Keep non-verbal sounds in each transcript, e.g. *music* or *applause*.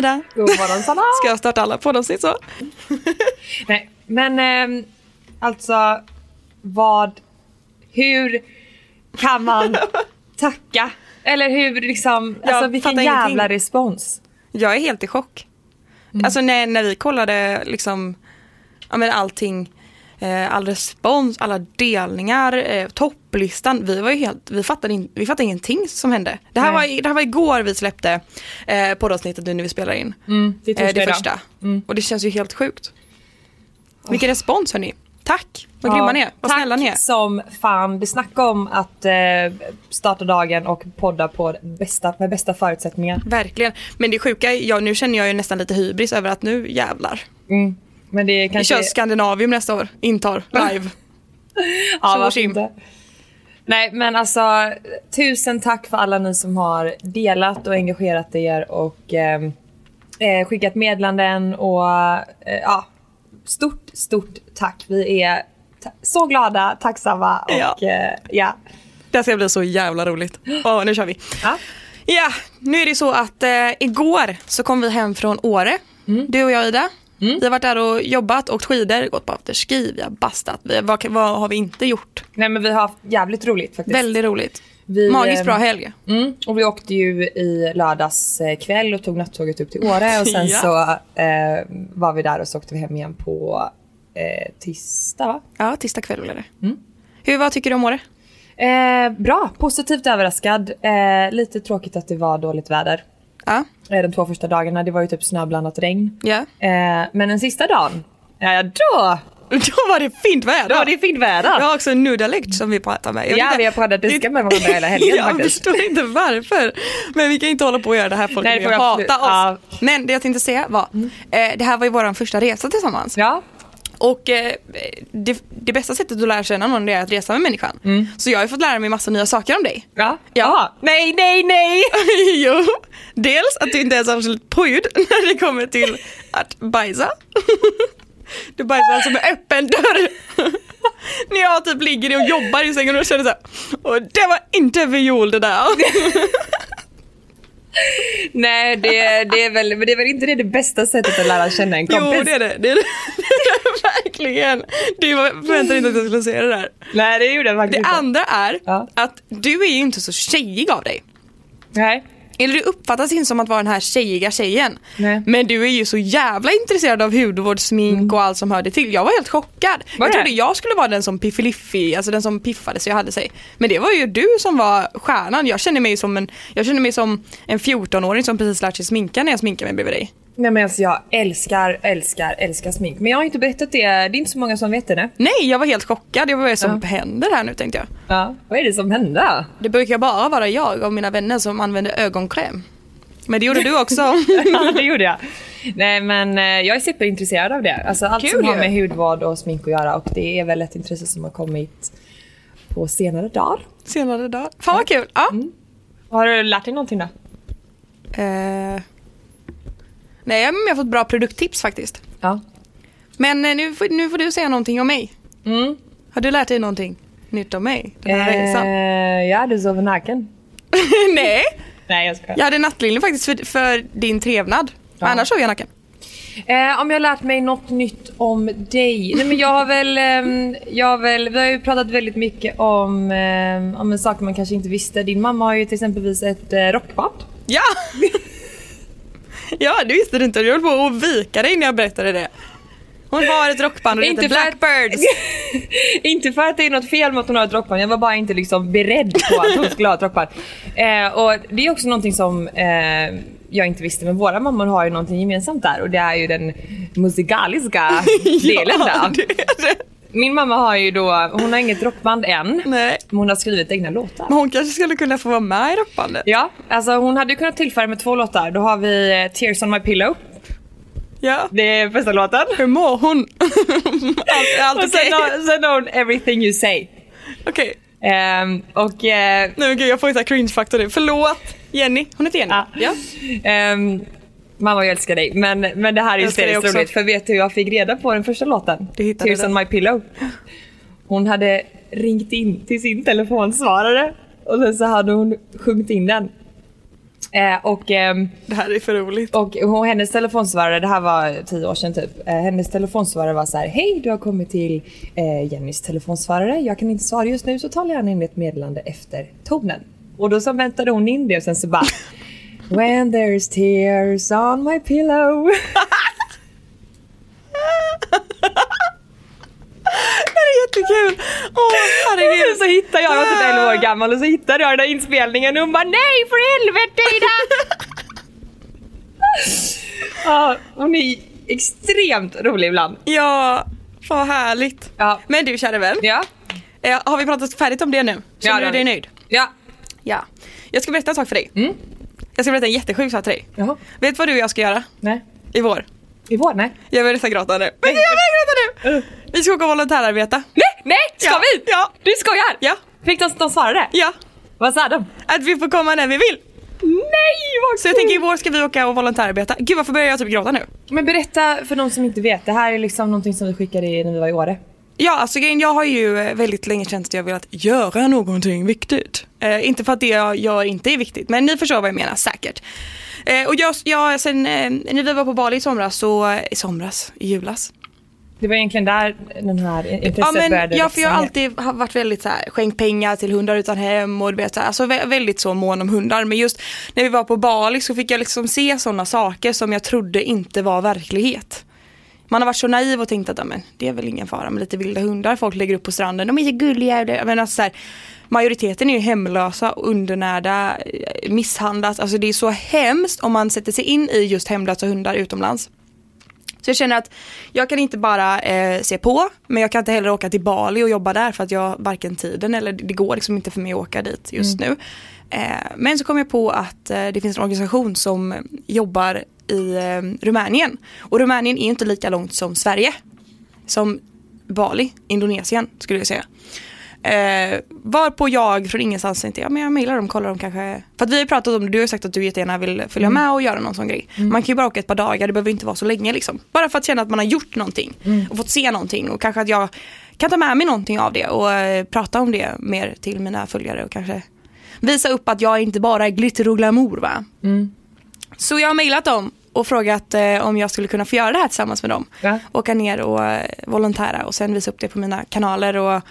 Ida. God morgon Sanna. *laughs* Ska jag starta alla poddavsnitt så? *laughs* Nej, men ehm, alltså vad, hur kan man *laughs* tacka? Eller hur liksom, Jag alltså vilken jävla ingenting. respons. Jag är helt i chock. Alltså när, när vi kollade liksom, ja men allting, eh, all respons, alla delningar, eh, topplistan. Vi var ju helt, vi fattade, in, vi fattade ingenting som hände. Det här, var, Nej. det här var igår vi släppte eh, poddavsnittet nu när vi spelar in. Mm, det är Eh, det första. Mm. Och det känns ju helt sjukt. Vilken respons hörni. Tack, vad grymma ni är, vad tack snälla ni är. som fan. Det snackar om att eh, starta dagen och podda på bästa, med bästa förutsättningar. Verkligen. Men det sjuka, ja, nu känner jag ju nästan lite hybris över att nu jävlar. Mm. Men det är Vi kanske... kör Skandinavium nästa år, intar live. *laughs* Ja, varför inte? Nej men alltså tusen tack för alla ni som har delat och engagerat er och ehm, eh, skickat meddelanden och eh, ja, stort stort tack. Vi är ta- så glada, tacksamma och Ja. ja. ja. Det ska bli så jävla roligt. Åh, nu kör vi. ja. Ja, nu är det så att eh, igår så kom vi hem från Åre. Du och jag Ida. Vi har varit där och jobbat, åkt skidor, gått på afterski, vi har bastat. Vi, vad, vad har vi inte gjort? Nej men vi har haft jävligt roligt faktiskt. Väldigt roligt. Vi, Magiskt eh, bra helg. Mm, och vi åkte ju i lördags eh, kväll och tog nattåget upp till Åre och sen *laughs* Ja. så eh, var vi där och så åkte vi hem igen på eh, tisdag va? Ja, tisdag kväll blev det. Hur, vad tycker du om Åre? Eh, bra, positivt överraskad. Eh, lite tråkigt att det var dåligt väder Ja, de två första dagarna. Det var ju typ snöblandat regn. ja. Eh, men den sista dagen, ja då, *laughs* Då var det fint väder. då var det fint väder. Jag har också en nudialekt som vi pratar med. Jag Ja, inte- vi har pratat tyska med varandra hela *laughs* helgen Jag faktiskt. förstår inte varför. Men vi kan inte hålla på och göra det här, folk kommer hata oss. ja. Men det jag tänkte säga var, eh, det här var ju vår första resa tillsammans. Ja, Och eh, det, det bästa sättet att lära känna någon är att resa med människan. Så jag har fått lära mig massa nya saker om dig. ja, Ja. Ah, Nej, nej, nej! *laughs* jo, dels att du inte är särskilt pryd *laughs* när det kommer till att bajsa. *laughs* Du bajsar alltså med öppen dörr. När jag typ ligger och jobbar i sängen och känner såhär, och det var inte viol det där. *laughs* Nej, det, det, är väl, men det är väl inte det, det bästa sättet att lära känna en kompis? Jo det är det, det är det, *laughs* det, är det verkligen. Du förväntade inte att jag skulle säga det där. Nej, det gjorde jag faktiskt Det andra är Ja. att du är ju inte så tjejig av dig. Nej. Eller du uppfattas inte som att vara den här tjejiga tjejen. Nej. Men du är ju så jävla intresserad av hudvård, smink och allt som hör det till. Jag var helt chockad. Var jag det? trodde jag skulle vara den som piffiliffi, alltså den som piffade så jag hade sig. Men det var ju du som var stjärnan. Jag känner mig som en, jag känner mig som en 14-åring som precis lärt sig sminka när jag sminkar mig bredvid dig. Nej men alltså jag älskar, älskar, älskar smink. Men jag har inte berättat det, det är inte så många som vet det nu. Nej, jag var helt chockad. Jag var vad är det som Ja. händer här nu tänkte jag. Ja. Vad är det som hände? Det brukar bara vara jag och mina vänner som använder ögonkräm. Men det gjorde du också. *laughs* ja det gjorde jag. Nej men eh, jag är superintresserad av det. Alltså allt Kul som har med hudvård och smink att göra och det är väl ett intresse som har kommit på senare dagar. Senare dag. Fan vad kul. Ja. Har du lärt dig någonting då? Eh, nej, men jag har fått bra produkttips faktiskt. Ja. Men eh, nu, får- nu får du säga någonting om mig. Mm. Har du lärt dig någonting nytt om mig den här resan? Eh, ja du sover naken. *laughs* nej, Nej jag skojar. jag hade nattlinne faktiskt för, för din trevnad. Ja. Annars sov jag naken. Eh, om jag har lärt mig något nytt om dig? Nej men jag har väl, ehm, jag har väl, vi har ju pratat väldigt mycket om, ehm, om en sak man kanske inte visste. Din mamma har ju till exempelvis ett eh, rockband. Ja! *laughs* *laughs* ja, det visste du inte. Du höll på att vika dig när jag berättade det. Hon har ett rockband och det heter Inte att- Blackbirds. *laughs* inte för att det är något fel med att hon har ett rockband, jag var bara inte liksom beredd på att hon skulle ha ett rockband. *laughs* Eh, och det är också någonting som eh, jag inte visste, men våra mammor har ju någonting gemensamt där och det är ju den musikaliska delen ja, där. det är det. Min mamma har ju då, hon har inget rockband än, Nej. men hon har skrivit egna låtar. Men hon kanske skulle kunna få vara med i rockbandet. Ja, alltså hon hade ju kunnat tillföra med två låtar. Då har vi eh, Tears on my pillow. Ja. Det är första låten. Hur mår hon? *laughs* allt allt Och sen, har- sen har hon Everything you say. Okej. Ehm, och eh, Nej men gud jag får inte cringe-faktor nu. Förlåt Jenny. Hon heter Jenny. Ja. Ehm, mamma jag älskar dig men, men det här är hysteriskt roligt för vet du hur jag fick reda på den första låten? Du hittade Tears on my pillow. Hon hade ringt in till sin telefonsvarare och sen så hade hon sjungit in den. Eh, och, ehm, Det här är för roligt. och hon, hennes telefonsvarare, det här var tio år sedan typ. Eh, hennes telefonsvarare var så här: Hej, du har kommit till eh, Jennys telefonsvarare. Jag kan inte svara just nu så tala gärna in ett meddelande efter tonen. Och då så väntade hon in det och sen så bara *laughs* When there's tears on my pillow. *laughs* Det är jättekul! Åh herregud. *laughs* så hittade jag, jag var typ 11 år gammal och så hittade jag den där inspelningen och hon bara nej för helvete Ida! *laughs* ja, hon är extremt rolig ibland. Ja, vad härligt. Ja. Men du kära vän, Ja. eh, har vi pratat färdigt om det nu? Känner det du dig nöjd? Ja. Ja. Jag ska berätta en sak för dig. Mm. Jag ska berätta en jättesjuk sak till dig. Jaha. Vet du vad du och jag ska göra Nej. i vår? I vår? Nej. Jag vill nästan gråta nu. Men jag börjar gråta nu! Vi ska åka och volontärarbeta. Nej! Nej! Ska Ja. vi? Ja. Du skojar? Ja. Fick de, de svara det? Ja, Vad sa de? att vi får komma när vi vill. Nej vad Så jag tänker i vår ska vi åka och volontärarbeta. Gud varför börjar jag typ gråta nu? Men berätta för de som inte vet. Det här är liksom någonting som vi skickade i när vi var i Åre. Ja, alltså jag har ju eh, väldigt länge känt att jag velat göra någonting viktigt. Eh, inte för att det jag gör inte är viktigt, men ni förstår vad jag menar säkert. Eh, och jag, jag sen eh, när vi var på Bali i somras, så, i somras, i julas. Det var egentligen där den här intresset Ja, men, började ja, för jag har alltid varit väldigt så här, skänkt pengar till hundar utan hem och du vet, så här, alltså vä- väldigt så mån om hundar. Men just när vi var på Bali så fick jag liksom se sådana saker som jag trodde inte var verklighet. Man har varit så naiv och tänkt att men, det är väl ingen fara med lite vilda hundar. Folk lägger upp på stranden, de är så gulliga. Jag menar, så här, majoriteten är ju hemlösa, undernärda, eh, misshandlas. Alltså det är så hemskt om man sätter sig in i just hemlösa hundar utomlands. Så jag känner att jag kan inte bara eh, se på, men jag kan inte heller åka till Bali och jobba där för att jag varken tiden eller det går liksom inte för mig att åka dit just nu. Eh, men så kom jag på att eh, det finns en organisation som jobbar i eh, Rumänien. Och Rumänien är inte lika långt som Sverige. Som Bali, Indonesien skulle jag säga. Eh, varpå jag från ingenstans tänkte, ja men jag mejlar dem, kollar dem kanske. För att vi har pratat om det, du har sagt att du jättegärna vill följa med och göra någon sån grej. Man kan ju bara åka ett par dagar, det behöver inte vara så länge liksom. Bara för att känna att man har gjort någonting och fått se någonting och kanske att jag kan ta med mig någonting av det och eh, prata om det mer till mina följare och kanske visa upp att jag inte bara är glitter och glamour va. Så jag har mejlat dem och frågat eh, om jag skulle kunna få göra det här tillsammans med dem. Ja. Åka ner och eh, volontära och sen visa upp det på mina kanaler. Och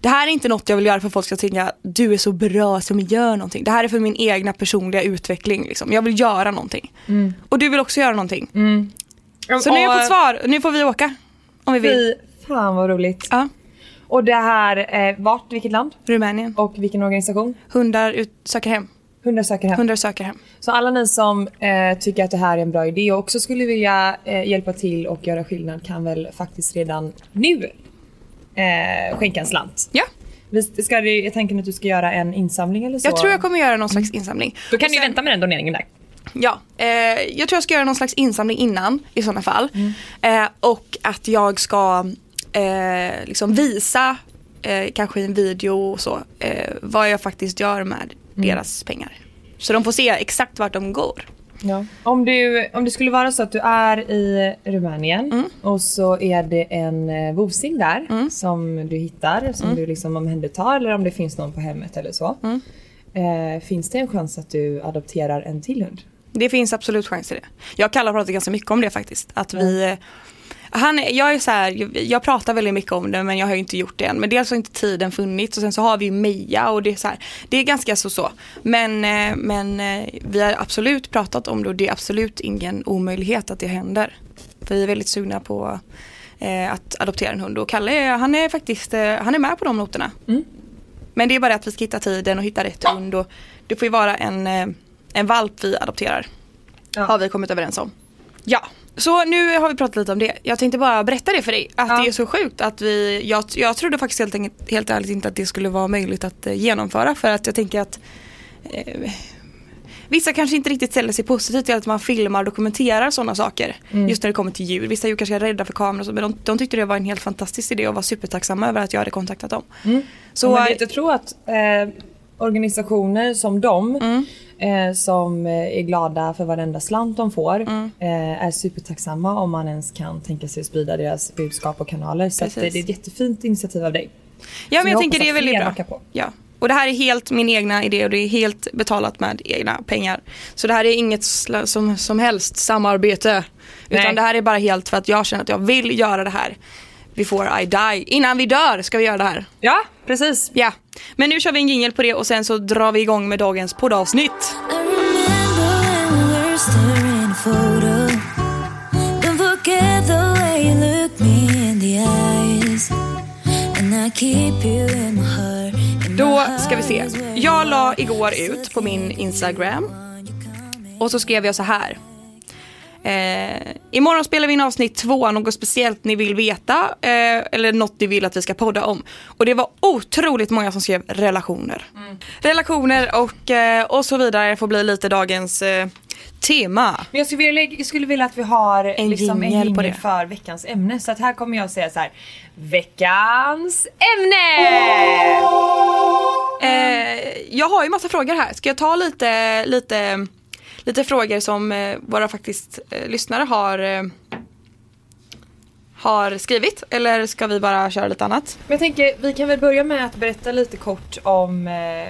det här är inte något jag vill göra för att folk ska tänka du är så bra som gör någonting. Det här är för min egna personliga utveckling. Liksom. Jag vill göra någonting. Och du vill också göra någonting. Så nu har jag fått svar, nu får vi åka. Om vi vill. Fan vad roligt. Ja, Och det här, eh, vart, vilket land? Rumänien. Och vilken organisation? Hundar ut, söker hem. Hundar söker hem. Hundar söker hem. Så alla ni som eh, tycker att det här är en bra idé och också skulle vilja eh, hjälpa till och göra skillnad kan väl faktiskt redan nu eh, skänka en slant. Ja, ska, du- jag tänker att du ska göra en insamling eller så. jag tror jag kommer göra någon slags insamling. Då kan Och du sen- vänta med den doneringen där. Ja, eh, jag tror jag ska göra någon slags insamling innan i sådana fall. Eh, och att jag ska eh, liksom visa, eh, kanske i en video och så, eh, vad jag faktiskt gör med deras pengar. Så de får se exakt vart de går. Ja. Om, du, om det skulle vara så att du är i Rumänien Mm. och så är det en eh, vovsing där som du hittar, som Mm. du liksom omhändertar eller om det finns någon på hemmet eller så. Mm. Eh, finns det en chans att du adopterar en till hund? Det finns absolut chans till det. Jag har pratat ganska mycket om det faktiskt. Att vi, han, jag är så här, jag, pratar väldigt mycket om det men jag har ju inte gjort det än. Men dels har inte tiden funnits och sen så har vi ju Meja och det är så här, det är ganska så så. Men, eh, men eh, vi har absolut pratat om det och det är absolut ingen omöjlighet att det händer. För vi är väldigt sugna på eh, att adoptera en hund och Kalle han är faktiskt eh, han är med på de noterna. Mm. Men det är bara att vi ska hitta tiden och hitta rätt hund och det får ju vara en, en valp vi adopterar. Ja. Har vi kommit överens om. Ja, så nu har vi pratat lite om det. Jag tänkte bara berätta det för dig. Att Ja. det är så sjukt att vi, jag, jag trodde faktiskt helt, enkelt, helt ärligt inte att det skulle vara möjligt att eh, genomföra. För att jag tänker att eh, Vissa kanske inte riktigt ställer sig positivt till att man filmar och dokumenterar sådana saker. Mm. Just när det kommer till djur. Vissa djur kanske är rädda för kameror och så, men de, de tyckte det var en helt fantastisk idé och var supertacksamma över att jag hade kontaktat dem. Mm. Så, men jag tror att eh, organisationer som dem Mm. eh, som eh, är glada för varenda slant de får Mm. eh, är supertacksamma om man ens kan tänka sig att sprida deras budskap och kanaler. Så eh, det är ett jättefint initiativ av dig. ja men jag jag tänker det är väldigt bra. Ja. Och det här är helt min egna idé och det är helt betalat med egna pengar. Så det här är inget som, som helst samarbete. Utan Nej. det här är bara helt för att jag känner att jag vill göra det här. Before I die. Innan vi dör ska vi göra det här. Ja, precis. Ja, men nu kör vi en jingle på det och sen så drar vi igång med dagens poddavsnitt. Då ska vi se. Jag la igår ut på min Instagram och så skrev jag så här. Eh, imorgon spelar vi in avsnitt två, något speciellt ni vill veta eh, eller något ni vill att vi ska podda om. Och det var otroligt många som skrev relationer. Relationer och, eh, och så vidare får bli lite dagens eh, tema. Men jag skulle, vilja, jag skulle vilja att vi har En liksom en jingle på det. för veckans ämne. Så att här kommer jag säga så här. Veckans ämne! Eh, jag har ju massa frågor här. Ska jag ta lite, lite, lite frågor som eh, våra faktiskt eh, lyssnare har, eh, har skrivit? Eller ska vi bara köra lite annat? Jag tänker, vi kan väl börja med att berätta lite kort om eh,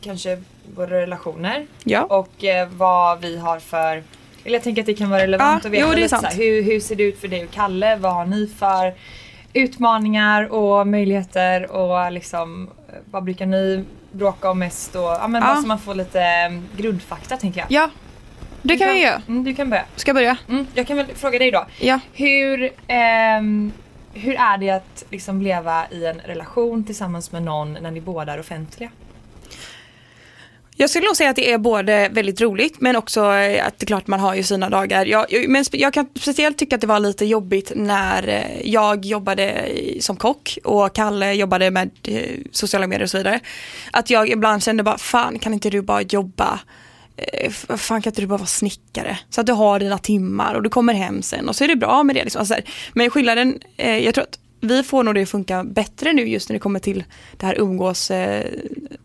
kanske våra relationer. Ja. Och eh, vad vi har för... Eller jag tänker att det kan vara relevant Ja, att veta jo, det lite här, hur, hur ser det ut för dig och Kalle? Vad har ni för utmaningar och möjligheter och liksom vad brukar ni bråka om mest och ja men Ja. bara så man får lite grundfakta tänker jag. Ja, det kan vi göra. Mm, du kan börja. Ska jag börja? Mm, jag kan väl fråga dig då. Ja. Hur, ehm, hur är det att liksom leva i en relation tillsammans med någon när ni båda är offentliga? Jag skulle nog säga att det är både väldigt roligt men också eh, att det är klart man har ju sina dagar. Jag, men jag kan speciellt tycka att det var lite jobbigt när eh, jag jobbade som kock och Kalle jobbade med eh, sociala medier och så vidare. Att jag ibland kände bara, fan kan inte du bara jobba Eh, fan kan inte du bara vara snickare? Så att du har dina timmar och du kommer hem sen och så är det bra med det. Liksom. Alltså, men skillnaden, eh, jag tror att vi får nog det att funka bättre nu just när det kommer till det här umgås, eh,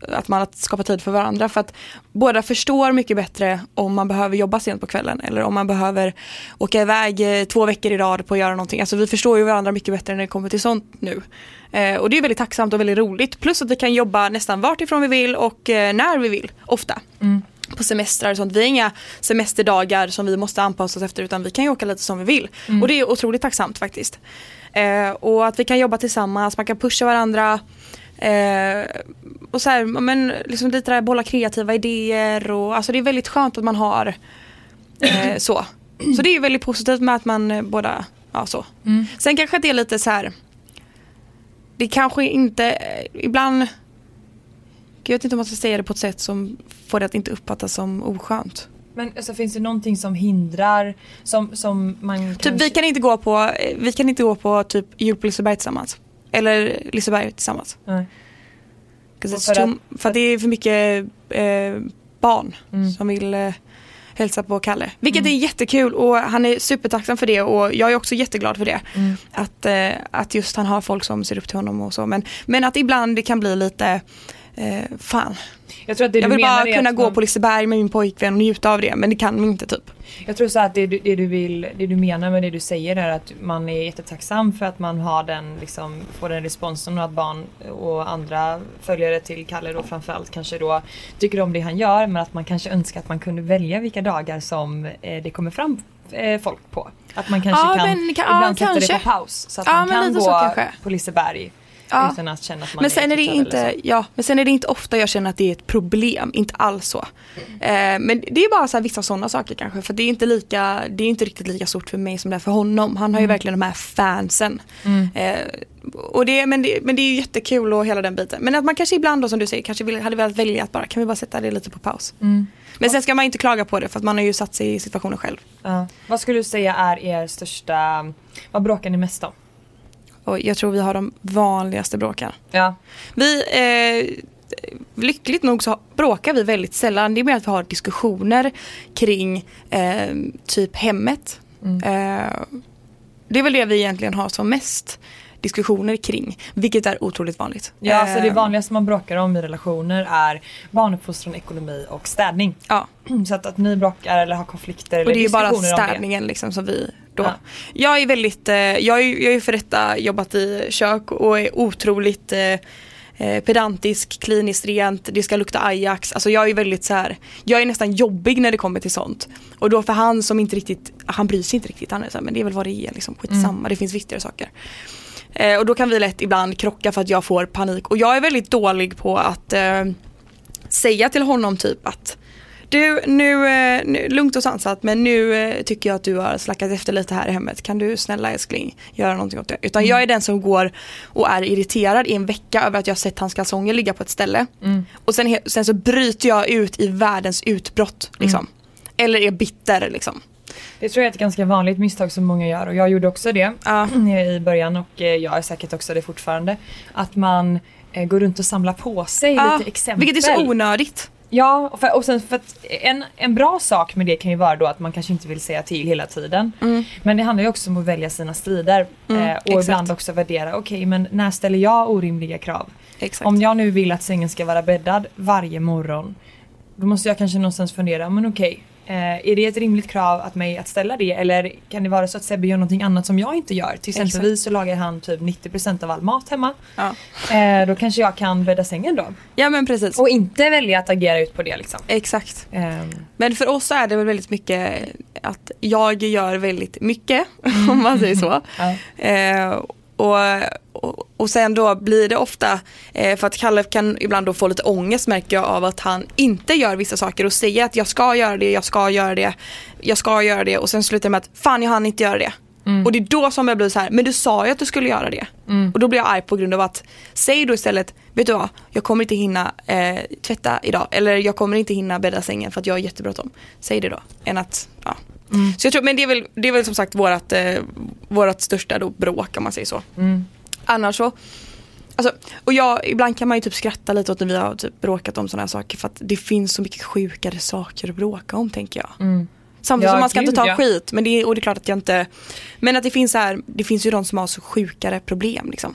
att man skapar tid för varandra. För att båda förstår mycket bättre om man behöver jobba sent på kvällen eller om man behöver åka iväg eh, två veckor i rad på att göra någonting. Alltså vi förstår ju varandra mycket bättre när det kommer till sånt nu. Eh, och det är väldigt tacksamt och väldigt roligt. Plus att vi kan jobba nästan vart ifrån vi vill och eh, när vi vill, ofta mm på semestrar och sånt. Vi har inga semesterdagar som vi måste anpassa oss efter utan vi kan ju åka lite som vi vill. Och det är otroligt tacksamt faktiskt. Eh, och att vi kan jobba tillsammans, man kan pusha varandra. Eh, och så här, men liksom lite där bolla kreativa idéer och alltså det är väldigt skönt att man har eh, *clears throat* så. Så det är väldigt positivt med att man eh, båda, ja så. Sen kanske det är lite så här. Det kanske inte, eh, ibland jag vet inte om man ska säga det på ett sätt som får det att inte uppfattas som oskönt. Men alltså, finns det någonting som hindrar, som, som man Typ, vi kan inte gå på, vi kan inte gå på typ jul på Liseberg tillsammans. Eller Liseberg tillsammans. Nej. för att- för att det är för mycket eh, barn Mm. som vill eh, hälsa på Kalle. Vilket är jättekul och han är supertacksam för det och jag är också jätteglad för det. Mm. Att, eh, att just han har folk som ser upp till honom och så. Men, men att ibland det kan bli lite, eh, fan. Jag tror att det Jag vill bara kunna att gå man- på Liseberg med min pojkvän och njuta av det men det kan vi inte typ. Jag tror så att det du, det du vill, det du menar med det du säger är att man är jättetacksam för att man har den, liksom, får den responsen och att barn och andra följare till Kalle då framförallt kanske då tycker om det han gör men att man kanske önskar att man kunde välja vilka dagar som eh, det kommer fram eh, folk på. Att man kanske Ja, kan, men kan- ibland ja, sätta det kanske. på paus så att Ja, man kan gå på Liseberg Ja. utan att känna att man Men sen är det inte, så. ja, men sen är det inte ofta jag känner att det är ett problem, inte alls så. Eh, men det är bara så här vissa sådana saker kanske för det är inte lika, det är inte riktigt lika stort för mig som det är för honom. Han har ju verkligen de här fansen. Mm. Eh, och det, men, det, men det är ju jättekul och hela den biten. Men att man kanske ibland då som du säger kanske vill, hade velat välja att bara kan vi bara sätta det lite på paus. Mm. Men sen ska man inte klaga på det för att man har ju satt sig i situationen själv. Ja. Vad skulle du säga är er största, vad bråkar ni mest om? Och jag tror vi har de vanligaste bråken. Ja. Vi, eh, lyckligt nog så bråkar vi väldigt sällan. Det är mer att vi har diskussioner kring eh, typ hemmet. Mm. Eh, det är väl det vi egentligen har som mest diskussioner kring. Vilket är otroligt vanligt. Ja, alltså det Eh, vanligaste man bråkar om i relationer är barnuppfostran, ekonomi och städning. Ja, Så att, att ni bråkar eller har konflikter eller och det är bara städningen liksom som vi då. Ja. Jag är väldigt, eh, jag jag är för detta jobbat i kök och är otroligt eh, eh, pedantisk, kliniskt rent, det ska lukta Ajax. Alltså jag är väldigt så här, jag är nästan jobbig när det kommer till sånt. Och då för han som inte riktigt, han bryr sig inte riktigt, han är så här, men det är väl vad det är liksom, skitsamma, Mm. det finns viktigare saker. Eh, och då kan vi lätt ibland krocka för att jag får panik. Och jag är väldigt dålig på att eh, säga till honom typ att du, nu, eh, nu lugnt och sansat men nu eh, tycker jag att du har slackat efter lite här i hemmet. Kan du snälla älskling göra någonting åt det? Utan jag är den som går och är irriterad i en vecka över att jag sett hans kalsonger ligga på ett ställe. Mm. Och sen, sen så bryter jag ut i världens utbrott. Liksom. Eller är bitter liksom. Det tror jag är ett ganska vanligt misstag som många gör och jag gjorde också det *clears throat* i början och eh, jag är säkert också det fortfarande. Att man går runt och samlar på sig lite exempel. vilket är så onödigt. Ja, och, för, och sen för att en, en bra sak med det kan ju vara då att man kanske inte vill säga till hela tiden. Men det handlar ju också om att välja sina strider Mm, eh, och exakt. ibland också värdera, okej men när ställer jag orimliga krav? Exakt. Om jag nu vill att sängen ska vara bäddad varje morgon då måste jag kanske någonstans fundera, men okej, eh, är det ett rimligt krav att mig att ställa det eller kan det vara så att Sebbe gör någonting annat som jag inte gör? Till exempelvis så lagar han typ 90% av all mat hemma. Ja. Eh, då kanske jag kan bädda sängen då. ja men precis. Och inte välja att agera ut på det liksom. Exakt. Ehm, Men för oss är det väl väldigt mycket att jag gör väldigt mycket, *laughs* om man säger så. *laughs* ja. Och, och, och sen då blir det ofta, eh, för att Kalle kan ibland då få lite ångest märker jag av att han inte gör vissa saker och säger att jag ska göra det, jag ska göra det, jag ska göra det och sen slutar det med att fan jag hann inte göra det. Och det är då som jag blir så här, men du sa ju att du skulle göra det. Och då blir jag arg på grund av att, säg då istället, vet du vad, jag kommer inte hinna eh, tvätta idag. Eller jag kommer inte hinna bädda sängen för att jag har jättebråttom. Säg det då. Än att, ja. Så jag tror, men det är väl, det är väl som sagt vårat, eh, vårat största då bråk om man säger så. Mm. Annars så, alltså, och jag, ibland kan man ju typ skratta lite åt när vi har typ bråkat om sådana här saker för att det finns så mycket sjukare saker att bråka om tänker jag. Mm. Samtidigt Ja, som man ska gud, inte ta ja. skit, men det, är- och det är klart att jag inte, men att det finns här, det finns ju de som har så sjukare problem liksom.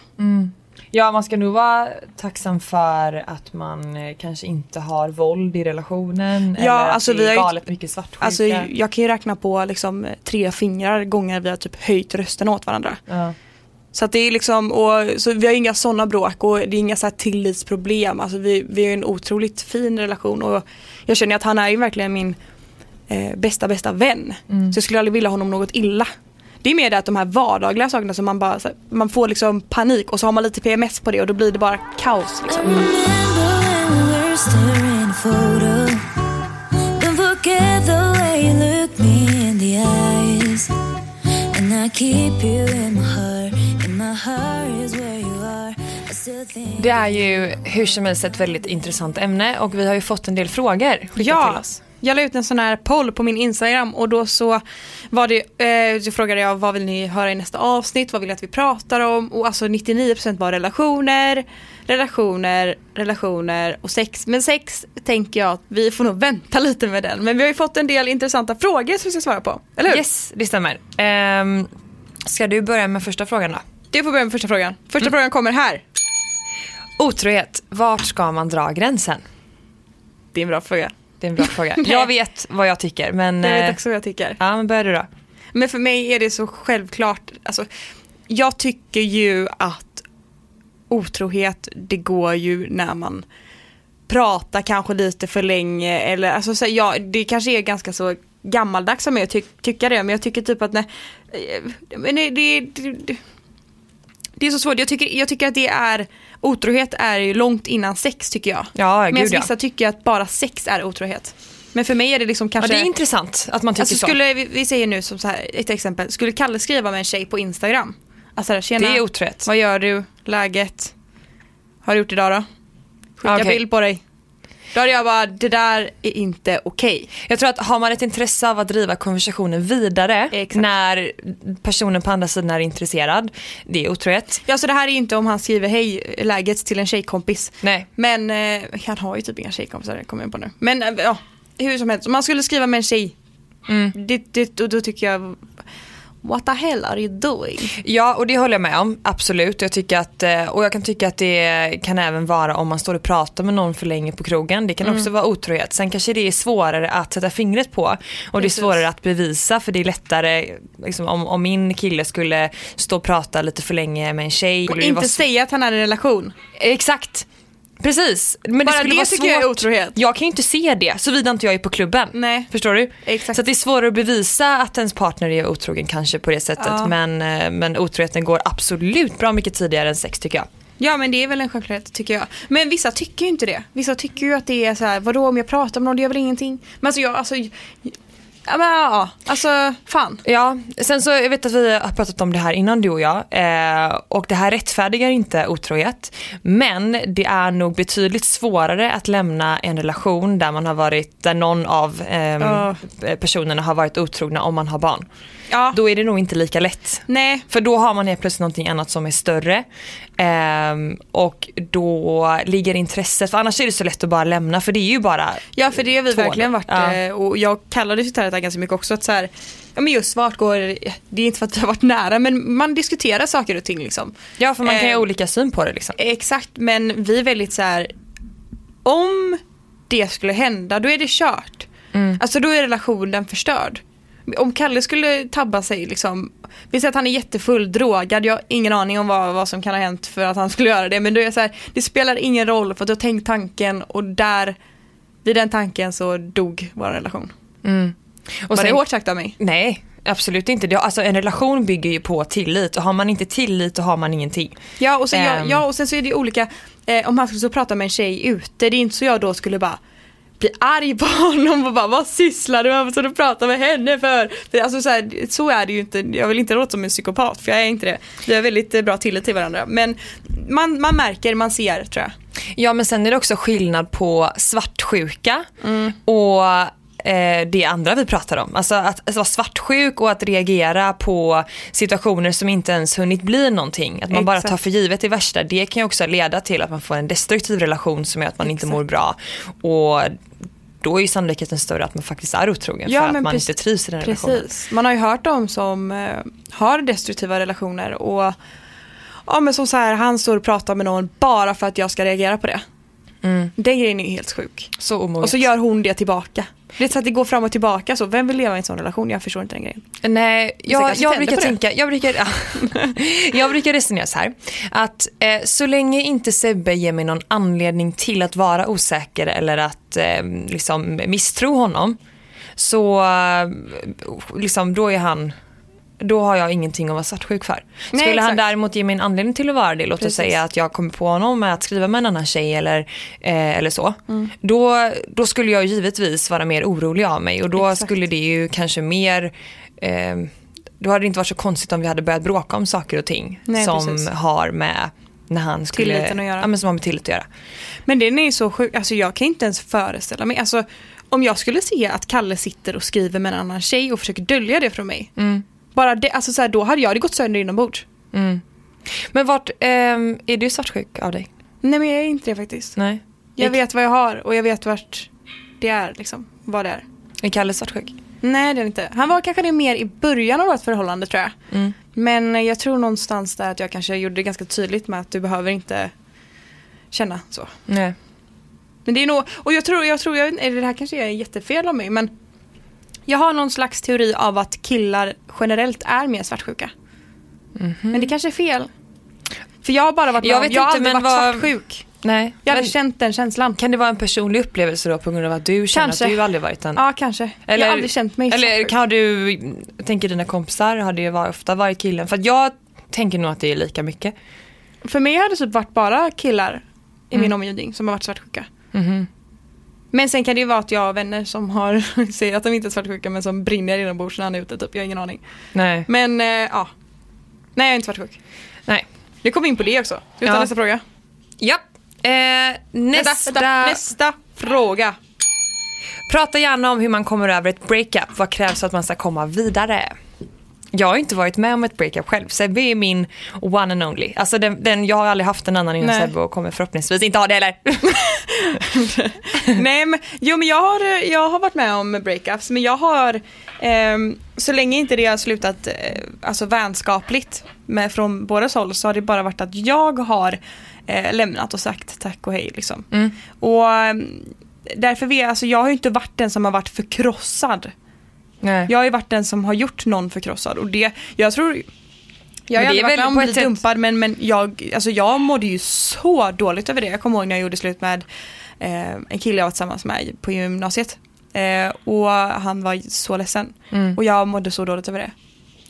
Ja, man ska nog vara tacksam för att man eh, kanske inte har våld i relationen. Ja, eller att alltså, det vi är har ju- galet mycket svartsjuka. Alltså jag kan ju räkna på liksom tre fingrar gånger vi har typ höjt rösten åt varandra. ja. Så att det är liksom, och, så vi har inga sådana bråk och det är inga så här tillitsproblem. Alltså vi, vi har en otroligt fin relation och jag känner att han är ju verkligen min eh, bästa bästa vän. Så jag skulle aldrig vilja honom något illa. Det är mer det att de här vardagliga sakerna som man bara, man får liksom panik och så har man lite PMS på det och då blir det bara kaos liksom. think Det är ju hur som helst ett väldigt intressant ämne och vi har ju fått en del frågor skickat till Ja, oss. Jag la ut en sån här poll på min Instagram och då så var det, eh, så frågade jag vad vill ni höra i nästa avsnitt, vad vill ni att vi pratar om och alltså 99% var relationer, relationer, relationer och sex. Men sex tänker jag att vi får nog vänta lite med den. Men vi har ju fått en del intressanta frågor som vi ska svara på, eller hur? Yes, det stämmer. Um, ska du börja med första frågan då? Det får börja med första frågan. Första frågan kommer här. Otrohet, vart ska man dra gränsen? Det är en bra fråga. Det är en bra *laughs* fråga. Jag vet vad jag tycker men... Jag eh, vet också vad jag tycker. Ja, men börja du då. Men för mig är det så självklart, alltså, jag tycker ju att otrohet, det går ju när man pratar kanske lite för länge eller alltså så, ja, det kanske är ganska så gammaldags mig att ty tycka det men jag tycker typ att när, eh, men det, det, det, det är så svårt, jag tycker, jag tycker att det är otrohet är ju långt innan sex tycker jag. Ja, Medan gud ja. vissa tycker att bara sex är otrohet. Men för mig är det liksom ja. kanske Det är intressant att man tycker Alltså så. skulle, vi, vi säger nu som så här, ett exempel, skulle Kalle skriva med en tjej på Instagram? Alltså där, tjena, Det är otrohet. vad gör du, läget, har du gjort idag då? Skicka Okej. bild på dig. Då hade jag bara, det där är inte okej. Jag tror att har man ett intresse av att driva konversationen vidare Exakt. när personen på andra sidan är intresserad, det är otrohet. Ja så det här är inte om han skriver hej läget till en tjejkompis. Nej. Men eh, han har ju typ inga tjejkompisar, kommer jag på nu. Men eh, ja, hur som helst, om man skulle skriva med en tjej, Mm. det, det, och då tycker jag what the hell are you doing? Ja, och det håller jag med om. Absolut. Jag tycker att, eh, och jag kan tycka att det kan även vara om man står och pratar med någon för länge på krogen. Det kan Mm. också vara otrohet. Sen kanske det är svårare att sätta fingret på och Precis. det är svårare att bevisa för det är lättare liksom, om, om min kille skulle stå och prata lite för länge med en tjej. Och det vara inte säga att han är i en relation. Exakt. Precis. Men Bara skulle det vara tycker jag är svårt. otrohet. Jag kan ju inte se det såvida inte jag är på klubben. Nej. Förstår du? Exakt. Så det är svårare att bevisa att ens partner är otrogen kanske på det sättet. Ja. Men, eh, men otroheten går absolut bra mycket tidigare än sex tycker jag. Ja men det är väl en självklarhet tycker jag. Men vissa tycker ju inte det. Vissa tycker ju att det är så här, vadå om jag pratar med någon det gör väl ingenting. Men alltså jag, alltså, ja men ja, alltså fan. Ja, sen så jag vet att vi har pratat om det här innan du och jag eh, och det här rättfärdigar inte otrohet men det är nog betydligt svårare att lämna en relation där man har varit, där någon av ehm, Ja. personerna har varit otrogna om man har barn. Ja. Då är det nog inte lika lätt. Nej. För då har man helt plötsligt någonting annat som är större. Ehm, och då ligger intresset, för annars är det så lätt att bara lämna för det är ju bara Ja för det har vi Två verkligen varit Ja. eh, och jag kallar diskuterat det här ganska mycket också att så här, ja men just vart går, det är inte för att det har varit nära men man diskuterar saker och ting liksom. Ja för man kan ju Eh, ha olika syn på det liksom. Exakt men vi är väldigt så här, om det skulle hända då är det kört. Mm. Alltså då är relationen förstörd. Om Kalle skulle tabba sig liksom, vi säger att han är jättefull, drogad, jag har ingen aning om vad, vad som kan ha hänt för att han skulle göra det men då är så här, det spelar ingen roll för att du har tänkt tanken och där, vid den tanken så dog vår relation. Mm. Och Var det sen- hårt sagt av mig? Nej, absolut inte. Det, alltså, en relation bygger ju på tillit och har man inte tillit då har man ingenting. Ja och sen, jag, Ehm. ja, och sen så är det olika, eh, om han skulle så prata med en tjej ute, det är inte så jag då skulle bara bli arg på honom och bara vad sysslar du med, vad ska du prata med henne för? alltså, så, här, så är det ju inte, jag vill inte låta som en psykopat för jag är inte det. Vi har väldigt eh, bra tillit till varandra men man, man märker, man ser tror jag. Ja men sen är det också skillnad på svartsjuka och eh, det andra vi pratar om. Alltså att, att vara svartsjuk och att reagera på situationer som inte ens hunnit bli någonting. Att man bara Exakt. tar för givet det värsta. Det kan ju också leda till att man får en destruktiv relation som gör att man inte Exakt. mår bra. Och då är ju sannolikheten större att man faktiskt är otrogen Ja, för att man precis- inte trivs i den relationen. Precis, man har ju hört om som eh, har destruktiva relationer och ja men som så här, han står och pratar med någon bara för att jag ska reagera på det. Mm. Den grejen är ju helt sjuk. Så omoget. Och så gör hon det tillbaka. Det är så att det går fram och tillbaka så. Vem vill leva i en sån relation? Jag förstår inte den grejen. Nej, jag, jag brukar tänka, jag brukar, ja. *laughs* jag brukar resonera så här. Att eh, så länge inte Sebbe ger mig någon anledning till att vara osäker eller att eh, liksom misstro honom. Så eh, liksom, då är han då har jag ingenting att vara svartsjuk för. Nej, Skulle han exakt. däremot ge mig en anledning till att vara det, låt oss säga att jag kommer på honom med att skriva med en annan tjej eller, eh, eller så. Mm. Då, då skulle jag givetvis vara mer orolig av mig och då Exakt. skulle det ju kanske mer eh, då hade det inte varit så konstigt om vi hade börjat bråka om saker och ting Nej, som precis. har med när han skulle, Tilliten att göra. Ja, men som har med tillit att göra. Men den är ju så sjuk. Alltså jag kan inte ens föreställa mig. Alltså om jag skulle se att Kalle sitter och skriver med en annan tjej och försöker dölja det från mig. Mm. Bara det, alltså så här, då hade jag det gått sönder inombords. Mm. Men vart, ehm, är du svartsjuk av dig? Nej men jag är inte det faktiskt. Nej. Jag vet vad jag har och jag vet vart det är liksom. Vad det är. Är Kalle svartsjuk? Nej det är inte. Han var kanske det mer i början av vårt förhållande tror jag. Mm. Men jag tror någonstans där att jag kanske gjorde det ganska tydligt med att du behöver inte känna så. Nej. Men det är nog, och jag tror, jag tror, jag, det här kanske är jättefel av mig men jag har någon slags teori av att killar generellt är mer svartsjuka. Men det kanske är fel. För jag har bara varit. Jag vet jag har inte, aldrig varit vad- svartsjuk. Nej. Jag har Men, känt den känslan. kan det vara en personlig upplevelse då på grund av att du känner Kanske. att du aldrig varit en... Ja kanske. jag har aldrig känt mig Eller kan du, tänker dina kompisar, har det var- ofta varit killen? För jag tänker nog att det är lika mycket. För mig har det typ varit bara killar i Mm. min omgivning som har varit svartsjuka. Mhm. Men sen kan det ju vara att jag har vänner som har, *laughs* säger att de inte är svartsjuka men som brinner inombords när han är ute typ. Jag har ingen aning. Nej. Men eh, ja. Nej jag är inte svartsjuk. Nej. Nu kommer vi in på det också. Ta Ja. nästa fråga? Ja. Eh, nästa. Vänta. nästa fråga. Prata gärna om hur man kommer över ett breakup. Vad krävs för att man ska komma vidare? Jag har inte varit med om ett breakup själv. Sebbe är min one and only. Alltså den, den, jag har aldrig haft en annan innan. Sebbe och kommer förhoppningsvis inte ha det heller. *laughs* Nej men, jo men jag har, jag har varit med om breakups men jag har, ehm, så länge inte det har slutat eh, alltså vänskapligt med, från båda håll så har det bara varit att jag har eh, lämnat och sagt tack och hej liksom. Mm. Och ehm, därför jag, alltså jag har ju inte varit den som har varit förkrossad. Nej. Jag har ju varit den som har gjort någon förkrossad och det, jag tror jag har varit väl på ett sätt- dumpad men, men jag, alltså jag mådde ju så dåligt över det. Jag kommer ihåg när jag gjorde slut med eh, en kille jag var tillsammans med på gymnasiet. Eh, och han var så ledsen. Mm. Och jag mådde så dåligt över det.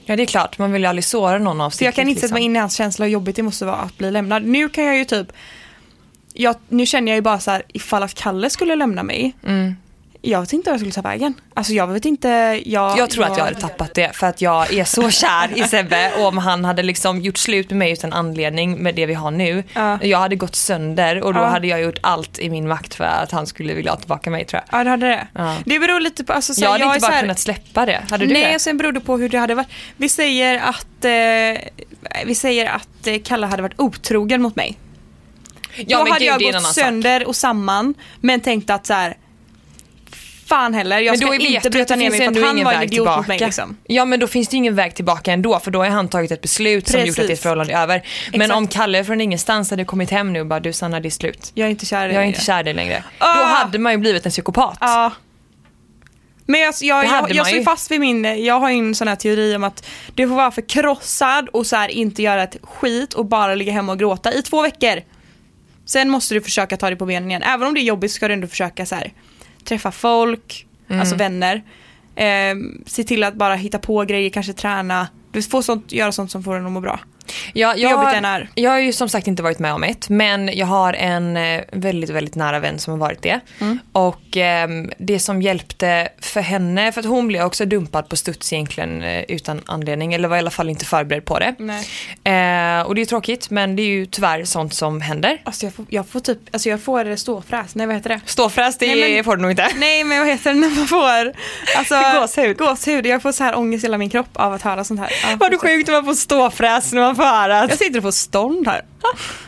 Ja det är klart, man vill ju aldrig såra någon av Så jag kan inte liksom. sätta mig in i hans känsla hur jobbigt det måste vara att bli lämnad. Nu kan jag ju typ, jag, nu känner jag ju bara så här ifall att Kalle skulle lämna mig. Mm. Jag vet inte vad jag skulle ta vägen. Alltså jag vet inte. Jag, Jag tror att jag hade tappat det för att jag är så kär i Sebbe och om han hade liksom gjort slut med mig utan anledning med det vi har nu. Ja. Jag hade gått sönder och då Ja. hade jag gjort allt i min makt för att han skulle vilja ha tillbaka mig tror jag. Ja det hade det. Det beror lite på, alltså, så Jag hade är inte bara här- kunnat släppa det. Hade du Nej, det? sen beror det på hur det hade varit. Vi säger att, eh, vi säger att eh, Kalle hade varit otrogen mot mig. Ja Då hade gud jag gått sönder och samman men tänkt att så här. Fan heller, jag Men ska då vet inte bryta ner mig för att han ingen var en väg idiot mot tillbaka. mig. Liksom. Ja men då finns det ingen väg tillbaka ändå för då har han tagit ett beslut som Precis. gjort att ditt förhållande är över. Men Exakt. om Kalle från ingenstans hade kommit hem nu och bara du Sanna det är slut. Jag är inte kär i dig. inte kär dig längre. Ah! Då hade man ju blivit en psykopat. Ja. Men jag, jag, jag, jag står fast vid min, jag har ju en sån här teori om att du får vara förkrossad och så här inte göra ett skit och bara ligga hemma och gråta i två veckor. Sen måste du försöka ta dig på benen igen. Även om det är jobbigt ska du ändå försöka så här, träffa folk, Mm. alltså vänner. Eh, se till att bara hitta på grejer, kanske träna. Du får sånt, göra sånt som får en att må bra. Ja, jobbigt jag, det än är. jag har ju som sagt inte varit med om ett, men jag har en eh, väldigt, väldigt nära vän som har varit det. Mm. Och ehm, det som hjälpte för henne, för att hon blev också dumpad på studs egentligen eh, utan anledning, eller var i alla fall inte förberedd på det. Eh, och det är tråkigt, men det är ju tyvärr sånt som händer. Alltså jag får, jag får typ, alltså jag får ståfräs, nej vad heter det? Ståfräs, det Nej, men- får du nog inte. Nej men vad heter det när man får alltså, *laughs* Gåshud. gåshud. Jag får så här ångest i hela min kropp av att höra sånt här. Ja, Vad du sjukt man får ståfräs när man får höra att Jag sitter och får stånd här.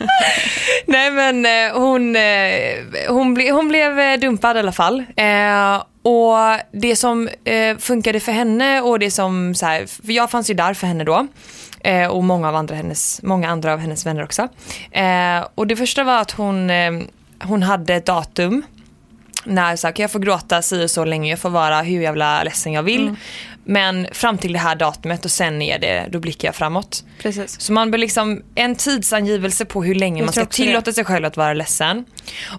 *laughs* Nej men eh, hon, eh, hon, ble, hon blev eh, dumpad i alla fall. Eh, och det som eh, funkade för henne och det som, så här, för jag fanns ju där för henne då. Eh, och många, av andra, hennes, många andra av hennes vänner också. Och det första var att hon, hon hade ett datum när så här, kan jag få gråta si och så länge, jag får vara hur jävla ledsen jag vill. Men fram till det här datumet och sen är det, då blickar jag framåt. Precis. Så man bör liksom en tidsangivelse på hur länge Jag man ska också det. tillåta sig själv att vara ledsen.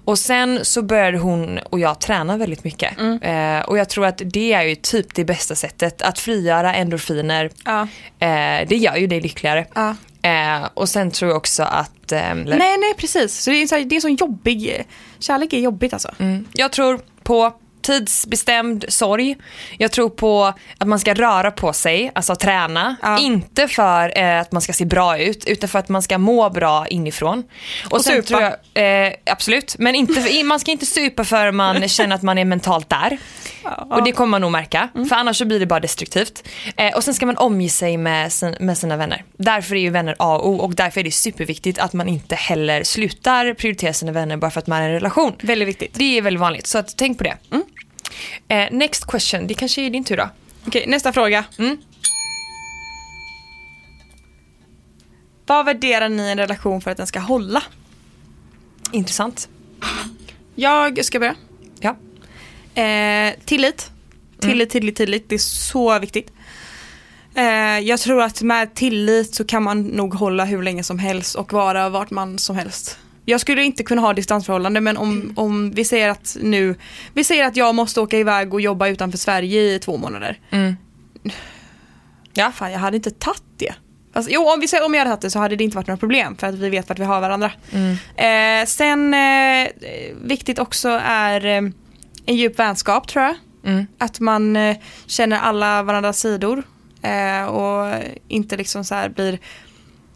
Och sen så började hon och jag träna väldigt mycket. Mm. Eh, och jag tror att det är ju typ det bästa sättet. Att frigöra endorfiner, Ja. eh, det gör ju dig lyckligare. Ja. Eh, och sen tror jag också att... Eh, Nej nej precis. Så det är, så här, det är så jobbig, kärlek är jobbigt alltså. Mm. Jag tror på tidsbestämd sorg. Jag tror på att man ska röra på sig, alltså träna. Ja. Inte för eh, att man ska se bra ut, utan för att man ska må bra inifrån. Och, Och sen supa. tror jag, eh, absolut, men inte *laughs* man ska inte supa för man känner att man är mentalt där. Och det kommer man nog märka, för annars så blir det bara destruktivt. Eh, och sen ska man omge sig med, sin, med sina vänner. Därför är ju vänner A och O och därför är det superviktigt att man inte heller slutar prioritera sina vänner bara för att man är i en relation. Väldigt viktigt. Det är väldigt vanligt, så att, tänk på det. Eh, next question, det kanske är din tur då. Okej, nästa fråga. Mm. Vad värderar ni i en relation för att den ska hålla? Intressant. Jag ska börja. Ja. Eh, tillit. Tillit, tillit, tillit. Det är så viktigt. Eh, jag tror att med tillit så kan man nog hålla hur länge som helst och vara vart man som helst. Jag skulle inte kunna ha distansförhållande men om, om vi säger att nu, vi säger att jag måste åka iväg och jobba utanför Sverige i två månader. Mm. Ja. Fan jag hade inte tagit det. Alltså, jo om, vi säger, om jag hade tagit det så hade det inte varit några problem för att vi vet vart vi har varandra. Mm. Eh, sen eh, viktigt också är eh, en djup vänskap tror jag. Mm. Att man eh, känner alla varandras sidor eh, och inte liksom så här blir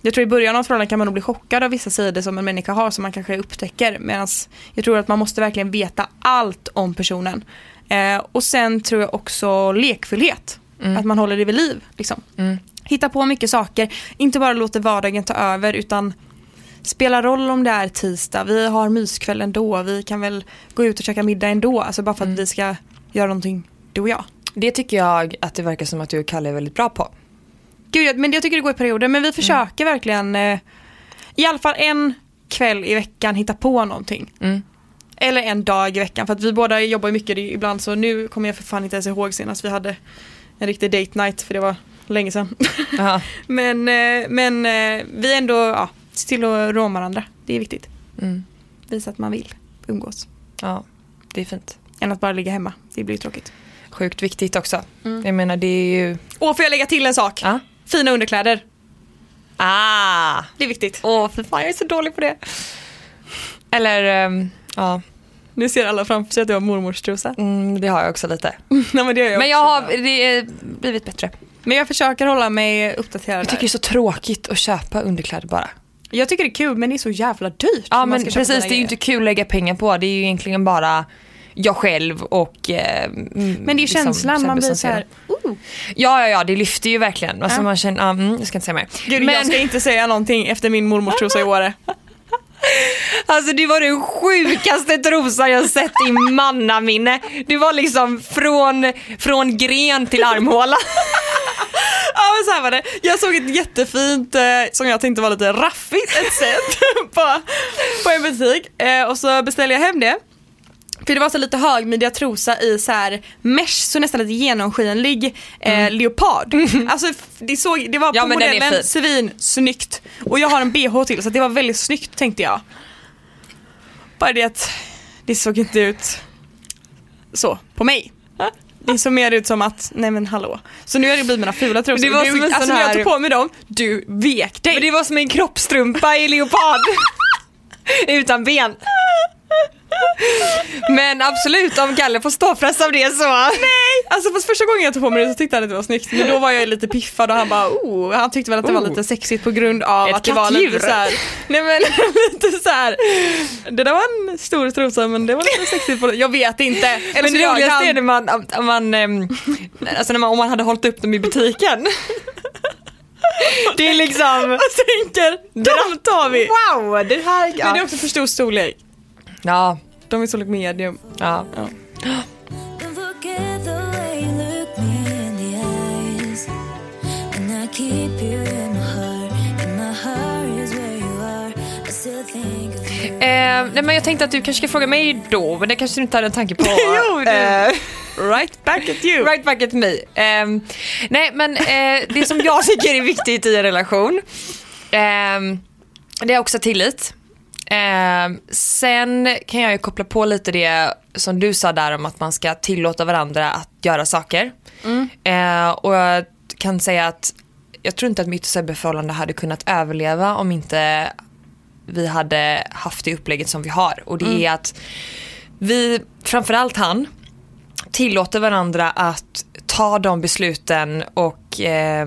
jag tror i början av förhållandet kan man nog bli chockad av vissa sidor som en människa har som man kanske upptäcker. Medan jag tror att man måste verkligen veta allt om personen. Eh, och sen tror jag också lekfullhet. Att man håller det vid liv. Liksom. Hitta på mycket saker, inte bara låta vardagen ta över utan spela roll om det är tisdag, vi har myskväll ändå, vi kan väl gå ut och käka middag ändå. Alltså bara för att vi ska göra någonting, du och jag. Det tycker jag att det verkar som att du och Kalle är väldigt bra på. Gud, men jag tycker det går i perioder. Men vi försöker verkligen eh, i alla fall en kväll i veckan hitta på någonting. Mm. Eller en dag i veckan för att vi båda jobbar mycket ibland så nu kommer jag för fan inte ens ihåg senast vi hade en riktig date night för det var länge sedan. *laughs* Men eh, men eh, vi ändå, ja, se till att rå varandra. Det är viktigt. Mm. Visa att man vill umgås. Ja, det är fint. Än att bara ligga hemma. Det blir ju tråkigt. Sjukt viktigt också. Jag menar det är ju... Och får jag lägga till en sak? Ja. Fina underkläder. Ah! Det är viktigt. Åh, för fan jag är så dålig på det. Eller, ehm, ja, Nu ser alla framför sig att jag har mormors trosa. mm, det har jag också lite. *laughs* Nej, men det gör jag Men också jag har det är blivit bättre. Men jag försöker hålla mig uppdaterad Jag tycker det är så tråkigt att köpa underkläder bara. Jag tycker det är kul men det är så jävla dyrt. Ja men precis, det är ju inte kul att lägga pengar på. Det är ju egentligen bara jag själv och eh, Men det är ju känslan, man blir så här, uh. Ja, ja, ja, det lyfter ju verkligen. Alltså Ja. man känner, mm, jag ska inte säga mer. Gud, men jag ska inte säga någonting efter min mormors trosa i Åre. *laughs* alltså det var den sjukaste trosan jag sett i mannaminne. Det var liksom från, från gren till armhåla. *laughs* Ja men så här var det. Jag såg ett jättefint, eh, som jag tänkte var lite raffigt, ett set *laughs* på, på en butik. Eh, och så beställde jag hem det. För det var så lite högmidja trosa i så här mesh, så nästan lite genomskinlig eh, leopard. *laughs* Alltså det, såg, det var Ja, på modellen svin snyggt. Och jag har en bh till så det var väldigt snyggt tänkte jag. Bara det att det såg inte ut så på mig. Det såg mer ut som att, nej men hallå. Så nu har det blivit mina fula trosor. Det var du, som en alltså sån när jag tog på mig dem, du vek dig. Men det var som en kroppstrumpa i leopard. *laughs* Utan ben. Men absolut, om Kalle får ståfräs av det så. Nej! Alltså fast första gången jag tog på mig det så tyckte han att det var snyggt. Men då var jag lite piffad och han bara oh, han tyckte väl att det var Oh. lite sexigt på grund av Ett att det var lite så här. Nej men *laughs* lite så här. Det där var en stor trosa men det var lite sexigt på. Jag vet inte. Eller Men det roligaste kan- är när man, om man, alltså när man, om man hade hållit upp dem i butiken. Det är liksom, *laughs* Jag tänker, de tar vi. wow, det här, Men det är ja. också för stor storlek. Ja, De är storlek medium. ja. You. Eh, nej men jag tänkte att du kanske ska fråga mig då, men det kanske du inte hade en tanke på. *laughs* Jo. Eh, Right back at you. right back at me. Ehm, nej men eh, det som jag tycker är viktigt i en relation, ehm, det är också tillit. Ehm, sen kan jag ju koppla på lite det som du sa där om att man ska tillåta varandra att göra saker. Eh, och jag kan säga att jag tror inte att mitt och Sebbe förhållande hade kunnat överleva om inte vi hade haft det upplägget som vi har. Och det är att vi, framförallt han, tillåter varandra att ta de besluten och eh,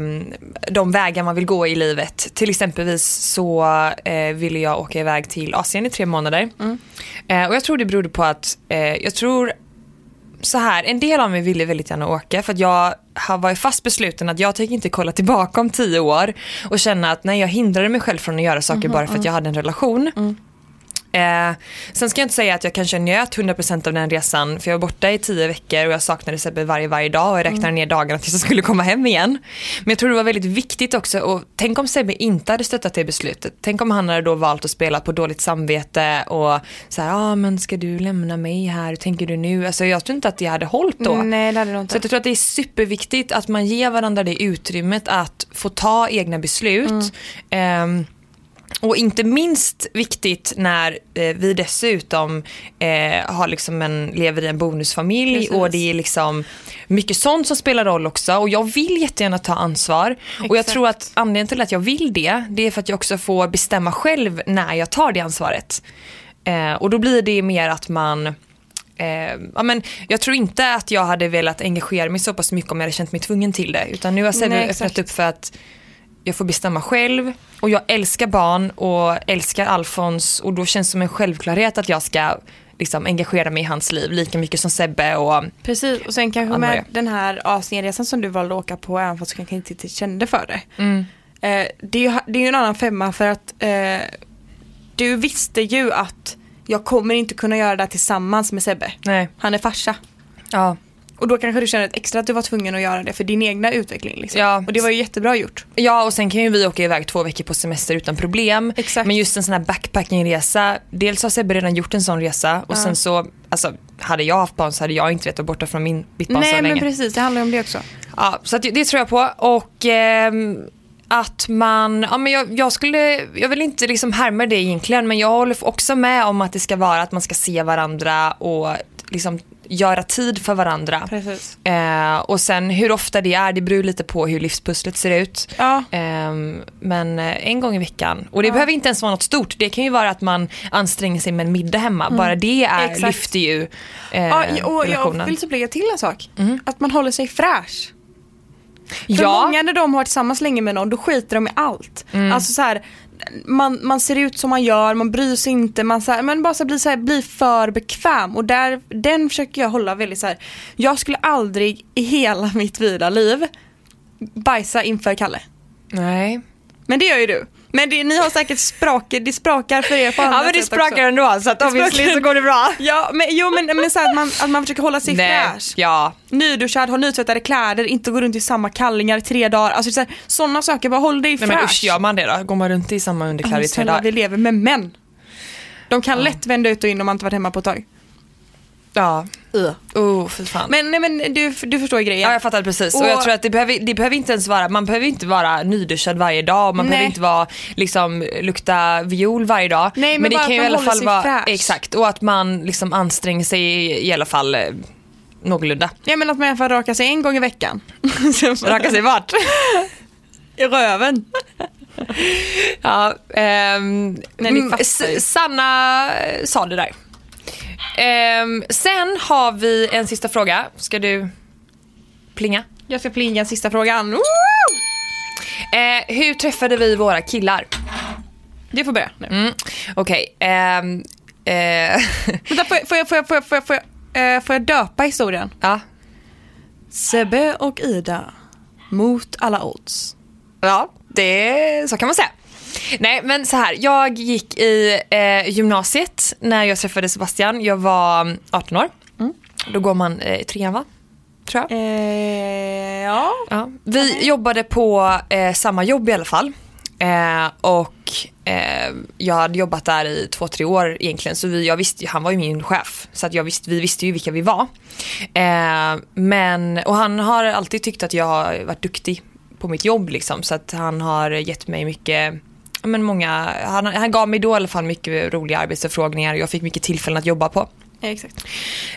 de vägar man vill gå i livet. Till exempelvis så eh, ville jag åka iväg till Asien i tre månader. Eh, och jag tror det berodde på att, eh, jag tror så här, en del av mig ville väldigt gärna åka för att jag har varit fast besluten att jag tänker inte kolla tillbaka om tio år och känna att nej jag hindrade mig själv från att göra saker bara för att jag hade en relation. Eh, sen ska jag inte säga att jag kanske njöt 100% av den resan för jag var borta i tio veckor och jag saknade Sebbe varje, varje dag och jag räknade ner dagarna tills jag skulle komma hem igen. Men jag tror det var väldigt viktigt också och tänk om Sebbe inte hade stöttat det beslutet. Tänk om han hade då valt att spela på dåligt samvete och så här, ja ah, men ska du lämna mig här, hur tänker du nu? Alltså jag tror inte att det hade hållit då. Nej det hade de Så inte. att jag tror att det är superviktigt att man ger varandra det utrymmet att få ta egna beslut. Ehm, och inte minst viktigt när eh, vi dessutom eh, har liksom en, lever i en bonusfamilj Precis. och det är liksom mycket sånt som spelar roll också och jag vill jättegärna ta ansvar och jag Exakt. tror att anledningen till att jag vill det det är för att jag också får bestämma själv när jag tar det ansvaret. Eh, och då blir det mer att man Eh, ja, men jag tror inte att jag hade velat engagera mig så pass mycket om jag hade känt mig tvungen till det. Utan nu har Sebbe Nej, öppnat exakt. upp för att jag får bestämma själv och jag älskar barn och älskar Alfons och då känns det som en självklarhet att jag ska liksom engagera mig i hans liv lika mycket som Sebbe och Precis, och sen kanske med den här Asienresan som du valde att åka på även fast du kanske inte kände för det. mm, Eh, det, är ju, det är ju en annan femma för att eh, du visste ju att jag kommer inte kunna göra det här tillsammans med Sebbe. nej, Han är farsa. ja. Och då kanske du känner ett extra att du var tvungen att göra det för din egna utveckling. Liksom. Ja. Och det var ju jättebra gjort. Ja och sen kan ju vi åka iväg två veckor på semester utan problem. Exakt. Men just en sån här backpackingresa, dels har Sebbe redan gjort en sån resa och Ja. sen så, alltså hade jag haft barn så hade jag inte vetat vara borta från min, mitt barn Nej så men länge. precis, det handlar ju om det också. Ja, så att det, tror jag på. Och ehm, att man, ja men jag, jag skulle, jag vill inte liksom härma det egentligen men jag håller också med om att det ska vara att man ska se varandra och liksom göra tid för varandra. Eh, och sen hur ofta det är, det beror lite på hur livspusslet ser ut. Ja, Ehm, men eh, en gång i veckan. Och det Ja. behöver inte ens vara något stort. Det kan ju vara att man anstränger sig med en middag hemma. Bara det är, Mm. Exakt. lyfter ju eh, ja och jag relationen. vill typ lägga till en sak. Mm. Att man håller sig fräsch. För ja, många när de har varit tillsammans länge med någon, då skiter de i allt. Mm. Alltså så här, man, man ser ut som man gör, man bryr sig inte, man, så här, man bara så här, blir, så här, blir för bekväm. Och där, den försöker jag hålla väldigt så här. jag skulle aldrig i hela mitt vida liv bajsa inför Kalle. nej. Men det gör ju du. Men det, ni har säkert sprakar, det sprakar för er på andra Ja men det sprakar också. ändå så att obviously så går det bra. Ja, men, jo men, men så att, man, att man försöker hålla sig fräsch. ja. Nyduschad, ha nytvättade kläder, inte gå runt i samma kallingar i tre dagar. Alltså sådana saker, bara håll dig Nej fräsch. men usch, gör man det då? Går man runt i samma underkläder i tre dagar? vi lever med män. De kan lätt vända ut och in om man inte varit hemma på ett tag. Ja. Oh, fy fan. Men, nej, men du, du förstår grejen. Ja jag fattar precis och, Och- jag tror att det behöver, det behöver inte ens vara, man behöver inte vara nyduschad varje dag, man Nej. behöver inte vara, liksom, lukta viol varje dag. Nej, men det bara kan ju i alla fall vara, fräsch. exakt, och att man liksom anstränger sig i, i alla fall eh, någorlunda. Ja men att man i alla fall rakar sig en gång i veckan. *laughs* Raka sig vart? I röven. Ja, ehm, Nej, mm, Sanna eh, sa det där. Ehm, sen har vi en sista fråga. Ska du plinga? Jag ska plinga sista frågan. Woo! Eh, hur träffade vi våra killar? Det får börja nu. Mm, Okej. ehm, eh, *laughs* Vänta, får jag, får jag, får jag, får jag, får jag, får jag, eh, får jag döpa historien? ja. Sebbe och Ida mot alla odds. ja, det, så kan man säga. Nej men så här, jag gick i eh, gymnasiet när jag träffade Sebastian. Jag var 18 år. Mm. Då går man eh, trean va? Tror jag. Eh, ja. Ja. Vi jobbade på eh, samma jobb i alla fall. Eh, och eh, jag hade jobbat där i två, tre år egentligen. Så vi, jag visste, han var ju min chef. Så att jag visste, vi visste ju vilka vi var. Eh, men, och han har alltid tyckt att jag har varit duktig på mitt jobb. Liksom, så att han har gett mig mycket men många, han, han gav mig då i alla fall mycket roliga arbetsförfrågningar och jag fick mycket tillfällen att jobba på. Exakt.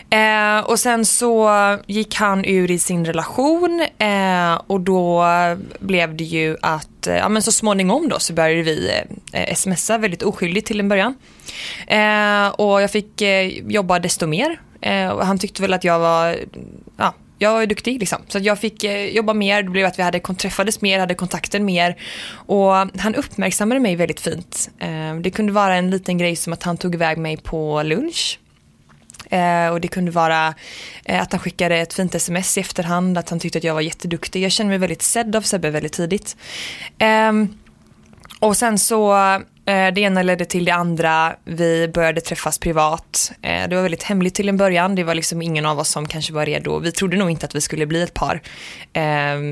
Eh, och sen så gick han ur i sin relation eh, och då blev det ju att, eh, ja men så småningom då så började vi eh, smsa väldigt oskyldigt till en början. Eh, och jag fick eh, jobba desto mer. Och han tyckte väl att jag var, ja, jag var duktig liksom. Så att jag fick eh, jobba mer, det blev att vi hade, träffades mer, hade kontakten mer. Och han uppmärksammade mig väldigt fint. Eh, det kunde vara en liten grej som att han tog iväg mig på lunch. Eh, och det kunde vara eh, att han skickade ett fint sms i efterhand, att han tyckte att jag var jätteduktig. Jag kände mig väldigt sedd av Sebbe väldigt tidigt. Ehm, och sen så, Eh, det ena ledde till det andra. Vi började träffas privat. Eh, det var väldigt hemligt till en början. Det var liksom ingen av oss som kanske var redo. Vi trodde nog inte att vi skulle bli ett par. Eh,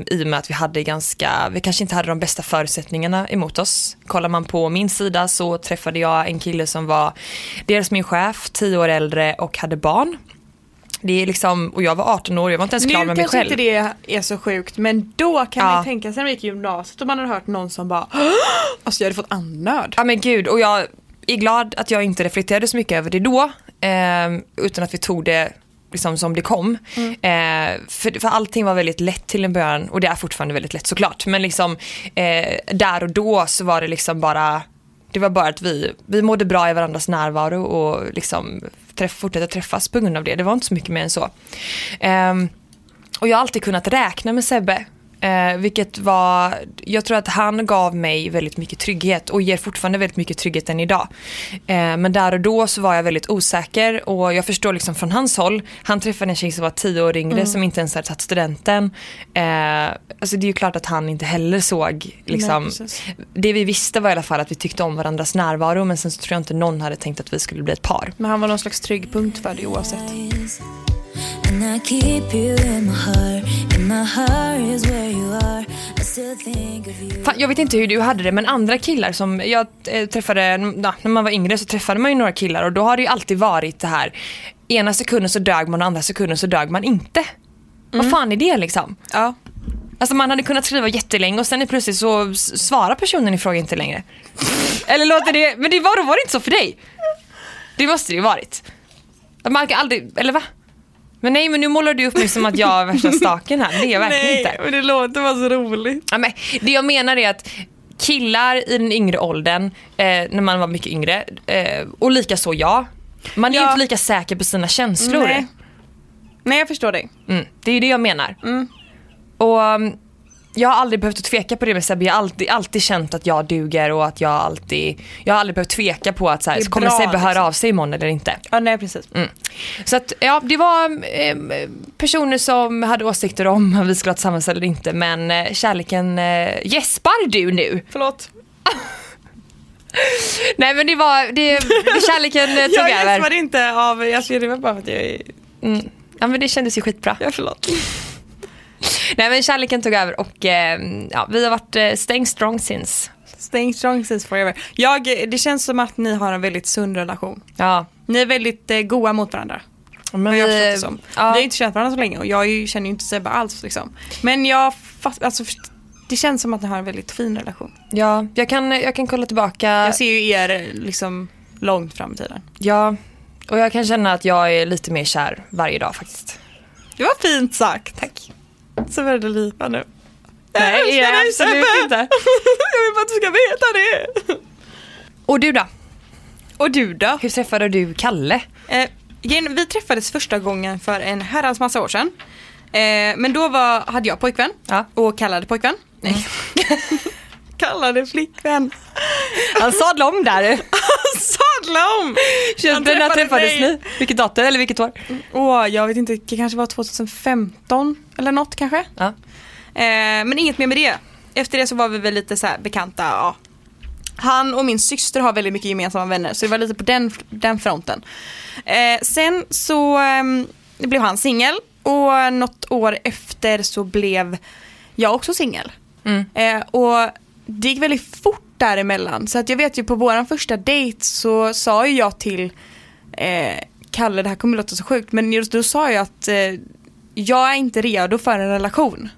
I och med att vi hade ganska, vi kanske inte hade de bästa förutsättningarna emot oss. Kollar man på min sida så träffade jag en kille som var dels min chef, tio år äldre och hade barn. Det är liksom, och jag var 18 år, jag var inte ens klar Nu med mig kanske själv. inte det är så sjukt men då kan man Ja. ju tänka sig när man gick i gymnasiet och man hade hört någon som bara Alltså jag hade fått andnöd. Ja men gud och jag är glad att jag inte reflekterade så mycket över det då. Eh, utan att vi tog det liksom som det kom. Eh, för, för allting var väldigt lätt till en början och det är fortfarande väldigt lätt såklart. Men liksom eh, där och då så var det liksom bara det var bara att vi, vi mådde bra i varandras närvaro och liksom träff, fortsatte träffas på grund av det. Det var inte så mycket mer än så. Um, och jag har alltid kunnat räkna med Sebbe. Eh, vilket var, jag tror att han gav mig väldigt mycket trygghet och ger fortfarande väldigt mycket trygghet än idag. Eh, men där och då så var jag väldigt osäker och jag förstår liksom från hans håll, han träffade en tjej som var tio år yngre som inte ens hade tagit studenten. Eh, alltså det är ju klart att han inte heller såg liksom, Nej, det vi visste var i alla fall att vi tyckte om varandras närvaro men sen så tror jag inte någon hade tänkt att vi skulle bli ett par. Men han var någon slags tryggpunkt för det oavsett. Fan, jag vet inte hur du hade det men andra killar som jag eh, träffade, ja, när man var yngre så träffade man ju några killar och då har det ju alltid varit det här ena sekunden så dög man och andra sekunden så dög man inte. Vad fan är det liksom? Ja. Alltså man hade kunnat skriva jättelänge och sen är plötsligt så svarar personen i fråga inte längre. Eller låter det, men det var, då var det inte så för dig. Det måste det ju varit. Man kan aldrig, eller va? Men nej men nu målar du upp mig som att jag är värsta staken här, det är jag verkligen Nej, inte. men det låter bara så roligt. Ja, men det jag menar är att killar i den yngre åldern, eh, när man var mycket yngre, eh, och lika så jag, man är Ja. inte lika säker på sina känslor. Nej. Nej, jag förstår dig. Mm, det är ju det jag menar. Mm. Och um, jag har aldrig behövt tveka på det med Sebbe. Jag har alltid, alltid känt att jag duger och att jag alltid, jag har aldrig behövt tveka på att så här, är kommer Sebbe höra liksom. av sig imorgon eller inte. Ja, nej precis. Mm. Så att ja, det var eh, personer som hade åsikter om om vi skulle ha tillsammans eller inte men eh, kärleken, eh, gäspar du nu? Förlåt. *laughs* Nej men det var, det, kärleken eh, tog *laughs* Jag över. gäspade inte av, jag ser det bara för att jag är... Mm. Ja men det kändes ju skitbra. Ja, förlåt. *laughs* Nej men kärleken tog över och eh, ja, vi har varit eh, staying strong since. Staying strong since forever. Jag, det känns som att ni har en väldigt sund relation. Ja. Ni är väldigt eh, goa mot varandra. Men jag det som. ja. Vi har inte känt varandra så länge och jag känner ju inte Sebbe alls liksom. Men jag fast, alltså, det känns som att ni har en väldigt fin relation. Ja, jag kan, jag kan kolla tillbaka. Jag ser ju er eh, liksom långt fram i tiden. Ja, och jag kan känna att jag är lite mer kär varje dag faktiskt. Det var fint sagt. Tack. Så väldigt lite nu. Nej, jag älskar är dig, absolut Sebbe. inte. *laughs* jag vill bara att du ska veta det. Och du då? Och du då? Hur träffade du Kalle? Eh, vi träffades första gången för en herrans massa år sedan. Eh, men då var, hade jag pojkvän Ja. och kallade pojkvän. Nej. *laughs* kallade flickvän. Han sadlade om där. *laughs* Sadla om! Han När träffade träffades ni? Vilket datum eller vilket år? Åh, jag vet inte, det kanske var 2015 eller något kanske. Ja. Eh, men inget mer med det. Efter det så var vi väl lite så här bekanta. Ja. Han och min syster har väldigt mycket gemensamma vänner så det var lite på den, den fronten. Eh, sen så ehm, blev han singel och något år efter så blev jag också singel. Mm. Eh, och det gick väldigt fort däremellan. Så att jag vet ju på våran första dejt så sa ju jag till eh, Kalle, det här kommer låta så sjukt, men just då sa jag att eh, jag är inte redo för en relation.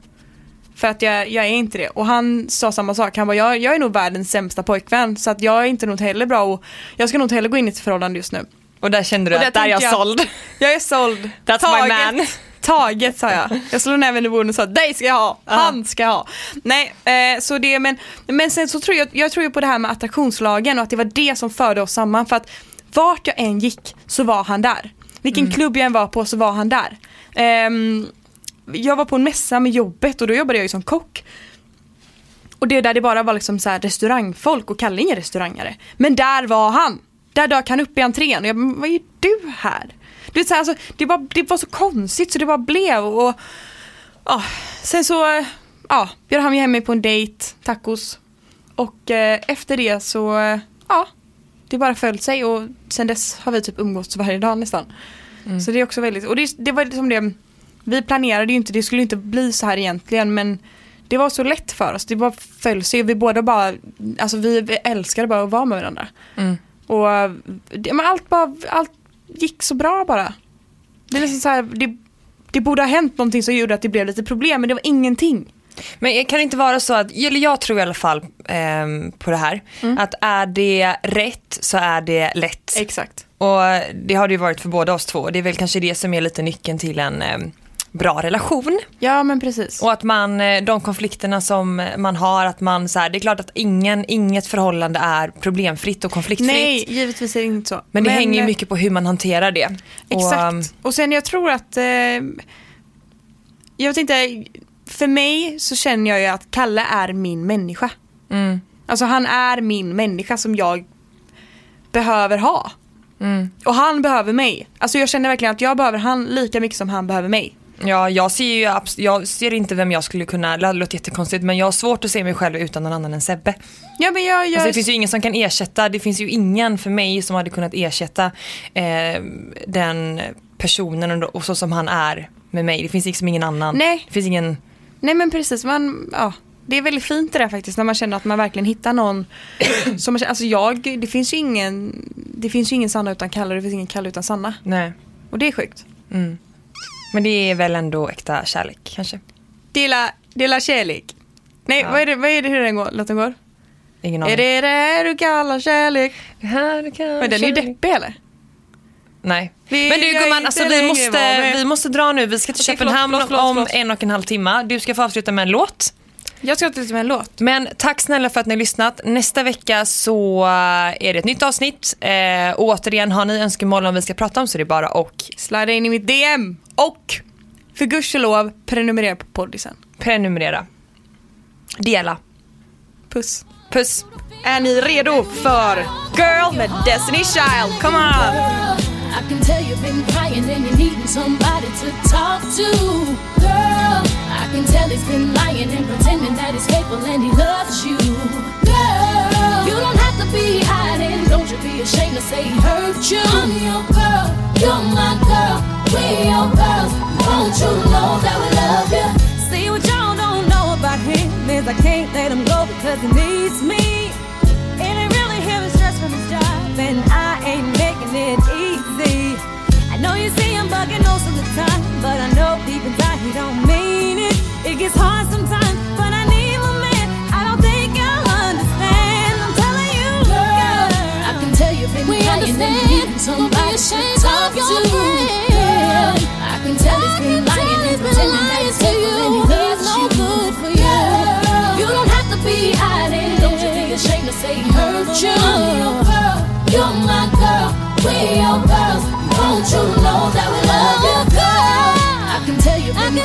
För att jag, jag är inte det. Och han sa samma sak. Han bara, jag, jag är nog världens sämsta pojkvän. Så att jag är inte nog heller bra och jag ska nog inte heller gå in i ett förhållande just nu. Och där kände du Och att där är jag jag- såld. *laughs* Jag är såld. That's my man. Taget sa jag. Jag slog näven i bordet och sa dig ska jag ha, han ska jag ha. Nej, eh, så det, men, men sen så tror jag, jag tror ju på det här med attraktionslagen och att det var det som förde oss samman. För att vart jag än gick så var han där. Vilken klubb jag än var på så var han där. Ehm, jag var på en mässa med jobbet och då jobbade jag ju som kock. Och det där det bara var liksom så restaurangfolk och Kalle ingen restaurangare. Men där var han. Där dök han upp i entrén och jag vad är du här? Du vet, så här, alltså, det, var, det var så konstigt så det bara blev och ja, sen så ja, bjöd han hem mig på en dejt, tacos. Och eh, efter det så ja, det bara följt sig och sen dess har vi typ umgåtts varje dag nästan. Så det är också väldigt, och det, det var liksom det, vi planerade ju inte, det skulle inte bli så här egentligen men det var så lätt för oss, det bara föll sig vi båda bara, alltså vi, vi älskade bara att vara med varandra. Mm. Och eh, det, men allt bara, allt gick så bra bara. Det är liksom så här, det, det borde ha hänt någonting som gjorde att det blev lite problem men det var ingenting. Men kan det inte vara så att, eller jag tror i alla fall ehm, på det här, att är det rätt så är det lätt. Exakt. Och det har det ju varit för båda oss två. Det är väl kanske det som är lite nyckeln till en ehm, bra relation. Ja men precis. Och att man, eh, de konflikterna som man har, att man så här, det är klart att ingen, inget förhållande är problemfritt och konfliktfritt. Nej, givetvis är det inte så. Men det hänger ju eh, mycket på hur man hanterar det. Och, Exakt. ehm, Och sen jag tror att, eh, jag vet inte, för mig så känner jag ju att Kalle är min människa. Mm. Alltså han är min människa som jag behöver ha. Mm. Och han behöver mig. Alltså jag känner verkligen att jag behöver han lika mycket som han behöver mig. Ja, jag ser ju jag ser inte vem jag skulle kunna, det låter jättekonstigt men jag har svårt att se mig själv utan någon annan än Sebbe. Ja men jag, jag Alltså, det finns ju ingen som kan ersätta, det finns ju ingen för mig som hade kunnat ersätta eh, den personen och, och så som han är med mig. Det finns liksom ingen annan. Nej. Det finns ingen, Nej men precis, man, ja, det är väldigt fint det där faktiskt när man känner att man verkligen hittar någon *coughs* som man alltså jag, det finns ju ingen, det finns ingen Sanna utan Kalle och det finns ingen Kalle utan Sanna. nej. Och det är sjukt. Mm. Men det är väl ändå äkta kärlek kanske? Dela, dela kärlek. Nej, Ja. vad, är det, vad är det hur den går, låten går? Ingen Är aning. det det här du kallar kärlek? det här du kan Men den är ju kärlek? deppig eller? Nej. Vi Men du är gumman, alltså, vi, måste, vi måste dra nu. Vi ska till Okej, Köpenhamn förlåt, förlåt, om förlåt. en och en halv timme. Du ska få avsluta med en låt. Jag ska till med en låt. Men tack snälla för att ni har lyssnat. Nästa vecka så eh, är det ett nytt avsnitt. Eh, och återigen, har ni önskemål om vi ska prata om så är det bara och Slida in i mitt DM. Och för gudskelov prenumerera på poddisen. prenumerera. Dela. Puss. Puss. Är ni redo för Girl med Destiny Child? Come on! I can tell you've been crying and you're needing somebody to talk to. Girl, I can tell he's been lying and pretending that he's faithful and he loves you. Girl, you don't have to be hiding. Don't you be ashamed to say he hurt you. I'm your girl, you're my girl. We're your girls. Won't you know that we love you? See what y'all don't know about him is I can't let him go because he needs me. And it really him stress from his job, and I ain't making it easy. I know you see him bugging most of the time, but I know deep inside he don't mean it. It gets hard sometimes, but I need my man. I don't think understand. I'm telling you, Girl, I can tell you've been We crying and understand. you're needing somebody Don't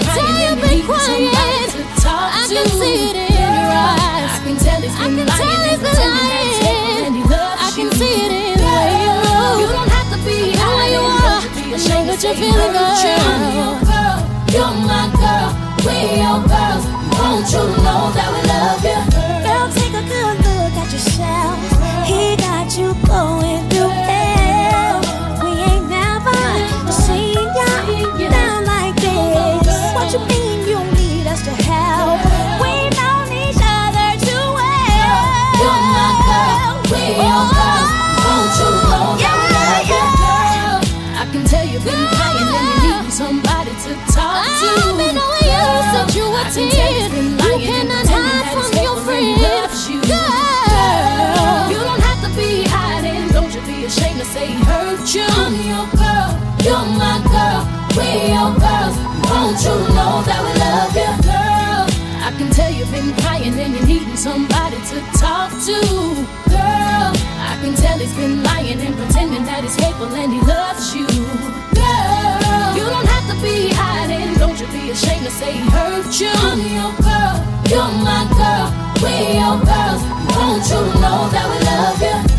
tell you've I been can tell crying you've and been you need somebody crying. to talk I to. can see it in your eyes. I can tell he's I been can lying tell and he's been pretending that he's faithful lying. and he loves I can you. see it in the way you look. You don't have to be I know where you hiding. are. Don't you be I know ashamed what to you're say feeling, hurt you. girl. I'm your girl, you're my girl. We're your girls. Won't you know that we love you? Since you I can tell he's 10. been You cannot hide from your faithful and he friend. you. Girl. You don't have to be hiding. Don't you be ashamed to say he hurt you. I'm your girl. You're my girl. We're your girls. Won't you know that we love you, girl? I can tell you've been crying and you're needing somebody to talk to, girl. I can tell he's been lying and pretending that he's faithful and he loves you, ashamed to say he hurt you. I'm your girl. You're my girl. We're your girls. Won't you know that we love you?